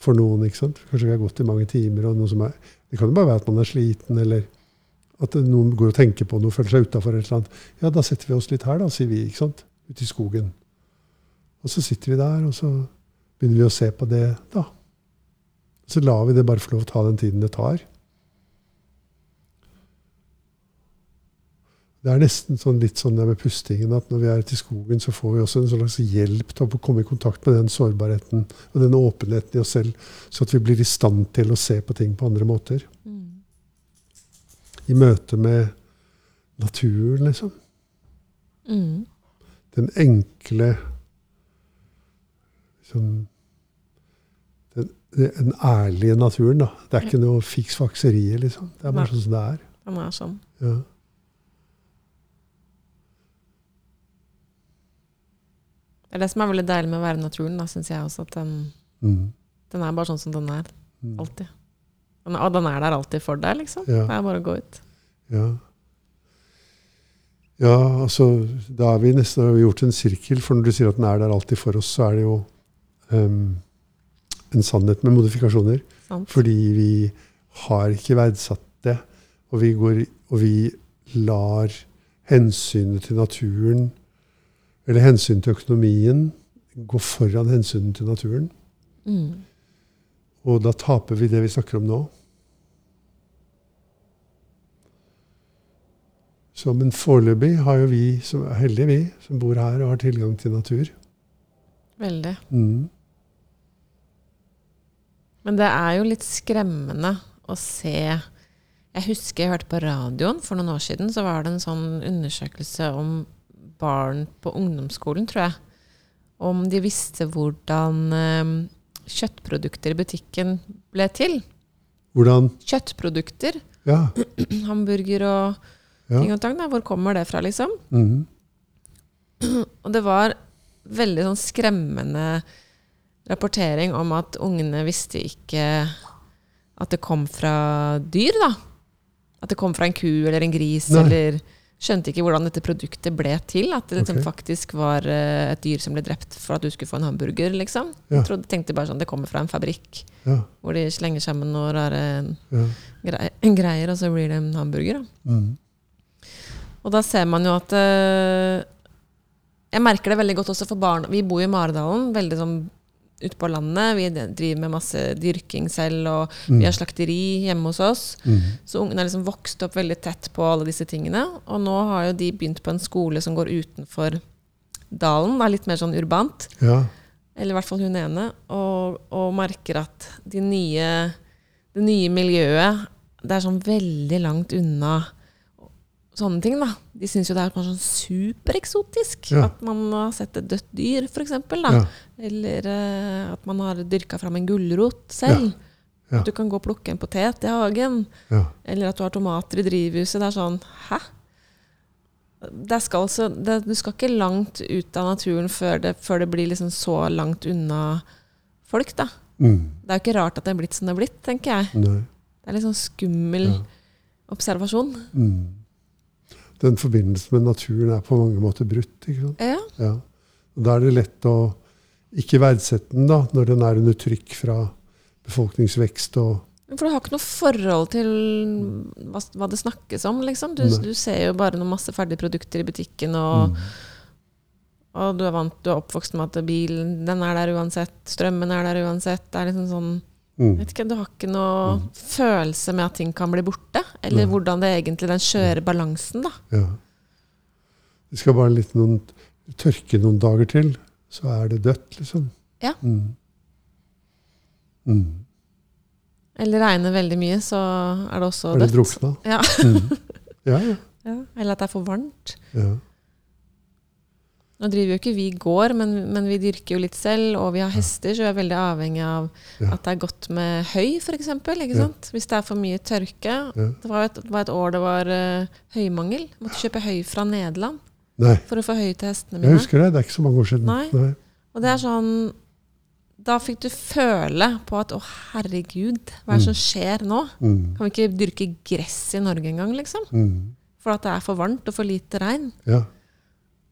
for noen ikke sant? Kanskje vi har gått i mange timer, og noe som er Det kan jo bare være at man er sliten, eller at noen går og tenker på noe, føler seg utafor et eller annet. Ja, da setter vi oss litt her, da, sier vi, ikke sant? Ute i skogen. Og så sitter vi der, og så begynner vi å se på det, da. Så lar vi det bare få lov å ta den tiden det tar. Det er nesten sånn, litt sånn det med pustingen at når vi er ute i skogen, så får vi også en slags hjelp til å komme i kontakt med den sårbarheten og den åpenheten i oss selv, så at vi blir i stand til å se på ting på andre måter. Mm. I møte med naturen, liksom. Mm. Den enkle liksom, den, den ærlige naturen, da. Det er ikke noe fiksfakserier, liksom. Det er bare sånn som det er. Den er sånn. Ja. Det er det som er veldig deilig med å være i naturen, syns jeg også. At den, Mm. den er bare sånn som den er. Mm. Alltid. Og den er der alltid for deg, liksom. Ja. Det er bare å gå ut. Ja. ja, altså Da har vi nesten har vi gjort en sirkel, for når du sier at den er der alltid for oss, så er det jo um, en sannhet med modifikasjoner. Sant? Fordi vi har ikke verdsatt det. Og vi, går, og vi lar hensynet til naturen, eller hensynet til økonomien, gå foran hensynet til naturen. Mm. Og da taper vi det vi snakker om nå. Så, men foreløpig har jo vi, som er heldige vi, som bor her og har tilgang til natur. Veldig. Mm. Men det er jo litt skremmende å se Jeg husker jeg hørte på radioen for noen år siden, så var det en sånn undersøkelse om barn på ungdomsskolen, tror jeg. Om de visste hvordan eh, kjøttprodukter i butikken ble til. Hvordan Kjøttprodukter. Ja. *clears throat* Hamburger og ja. ting og tang. da. Hvor kommer det fra, liksom? Mhm. *clears throat* Og det var veldig sånn skremmende rapportering om at ungene visste ikke at det kom fra dyr, da. At det kom fra en ku eller en gris, Nei. eller skjønte ikke hvordan dette produktet ble til. At det liksom okay. faktisk var eh, et dyr som ble drept for at du skulle få en hamburger, liksom. Ja. Jeg trodde, tenkte bare sånn, det kommer fra en fabrikk ja. hvor de slenger sammen noen rare ja. *laughs* greier, og så blir det en hamburger. Da. Mm. Og da ser man jo at eh, Jeg merker det veldig godt også for barn. Vi bor i Maridalen, veldig sånn ute på landet. Vi driver med masse dyrking selv, og vi har slakteri hjemme hos oss. Mm. Så ungene har liksom vokst opp veldig tett på alle disse tingene. Og nå har jo de begynt på en skole som går utenfor dalen, da, litt mer sånn urbant. Ja. Eller i hvert fall hun ene. Og, og merker at de nye, det nye miljøet Det er sånn veldig langt unna sånne ting, da. De syns jo det er sånn supereksotisk. Ja. At man har sett et dødt dyr, f.eks. Ja. Eller uh, at man har dyrka fram en gulrot selv. Ja. At du kan gå og plukke en potet i hagen. Ja. Eller at du har tomater i drivhuset. Det er sånn Hæ? Det skal altså, det, du skal ikke langt ut av naturen før det, før det blir liksom så langt unna folk, da. Mm. Det er jo ikke rart at det er blitt som det er blitt, tenker jeg. Nei. Det er litt sånn skummel Ja. observasjon. Mm. Den forbindelsen med naturen er på mange måter brutt. ikke sant? Ja. Ja. Og da er det lett å ikke verdsette den da, når den er under trykk fra befolkningsvekst og For du har ikke noe forhold til hva, hva det snakkes om, liksom. Du, du ser jo bare noen masse ferdige produkter i butikken, og, Mm. og du er vant, du er oppvokst med at bilen den er der uansett, strømmen er der uansett. Det er liksom sånn Mm. vet ikke, Du har ikke noe følelse med at ting kan bli borte. Eller Nei. hvordan det egentlig den skjøre balansen, da. Ja. Det skal bare litt noen, tørke noen dager til, så er det dødt, liksom. Ja. Mm. Mm. Eller regner veldig mye, så er det også Er det drukna? Ja. Mm. *laughs* Ja, ja. Ja. Eller at det er for varmt. ja. Nå driver jo ikke vi gård, men, men vi dyrker jo litt selv, og vi har hester, så vi er veldig avhengig av Ja. at det er godt med høy, f.eks. Ikke Ja. sant? Hvis det er for mye tørke. Ja. Det var et, var et år det var uh, høymangel. Måtte kjøpe høy fra Nederland Nei, for å få høy til hestene mine. jeg husker det. Det er ikke så mange år siden. Nei. Og det er sånn Da fikk du føle på at å, herregud, hva er det som skjer nå? Mm. Kan vi ikke dyrke gress i Norge engang, liksom? Mm. For at det er for varmt og for lite regn. Ja.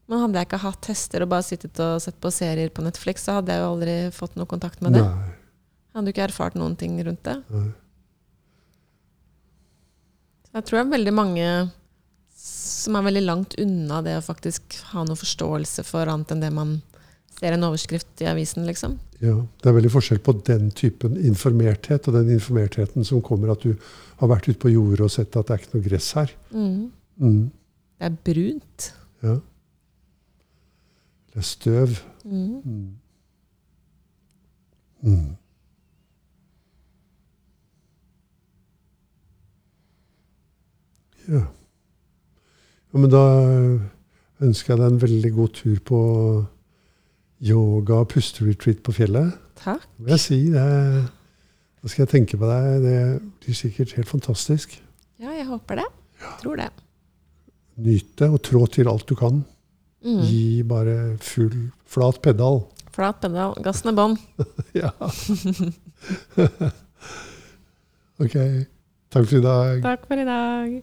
Men hadde jeg ikke hatt hester og bare sittet og sett på serier på Netflix, så hadde jeg jo aldri fått noe kontakt med det. Nei. Hadde jo ikke erfart noen ting rundt det. Nei. Så jeg tror det er veldig mange som er veldig langt unna det å faktisk ha noe forståelse for annet enn det man ser en overskrift i avisen, liksom. Ja, Det er veldig forskjell på den typen informerthet og den informertheten som kommer at du har vært ute på jordet og sett at det er ikke noe gress her. Mm. Mm. Det er brunt. Ja. Det er støv. Mm. Mm. Mm. Ja. ja. Men da ønsker jeg deg en veldig god tur på yoga- og pusteretreat på fjellet. Takk. Det vil jeg si. Det, da skal jeg tenke på deg. Det blir sikkert helt fantastisk. Ja, jeg håper det. Tror det. Nyt det, og trå til alt du kan. Mm. Gi bare full, flat pedal. Flat pedal. Gassen er bånn. *laughs* Ja. *laughs* ok. Takk for i dag. Takk for i dag.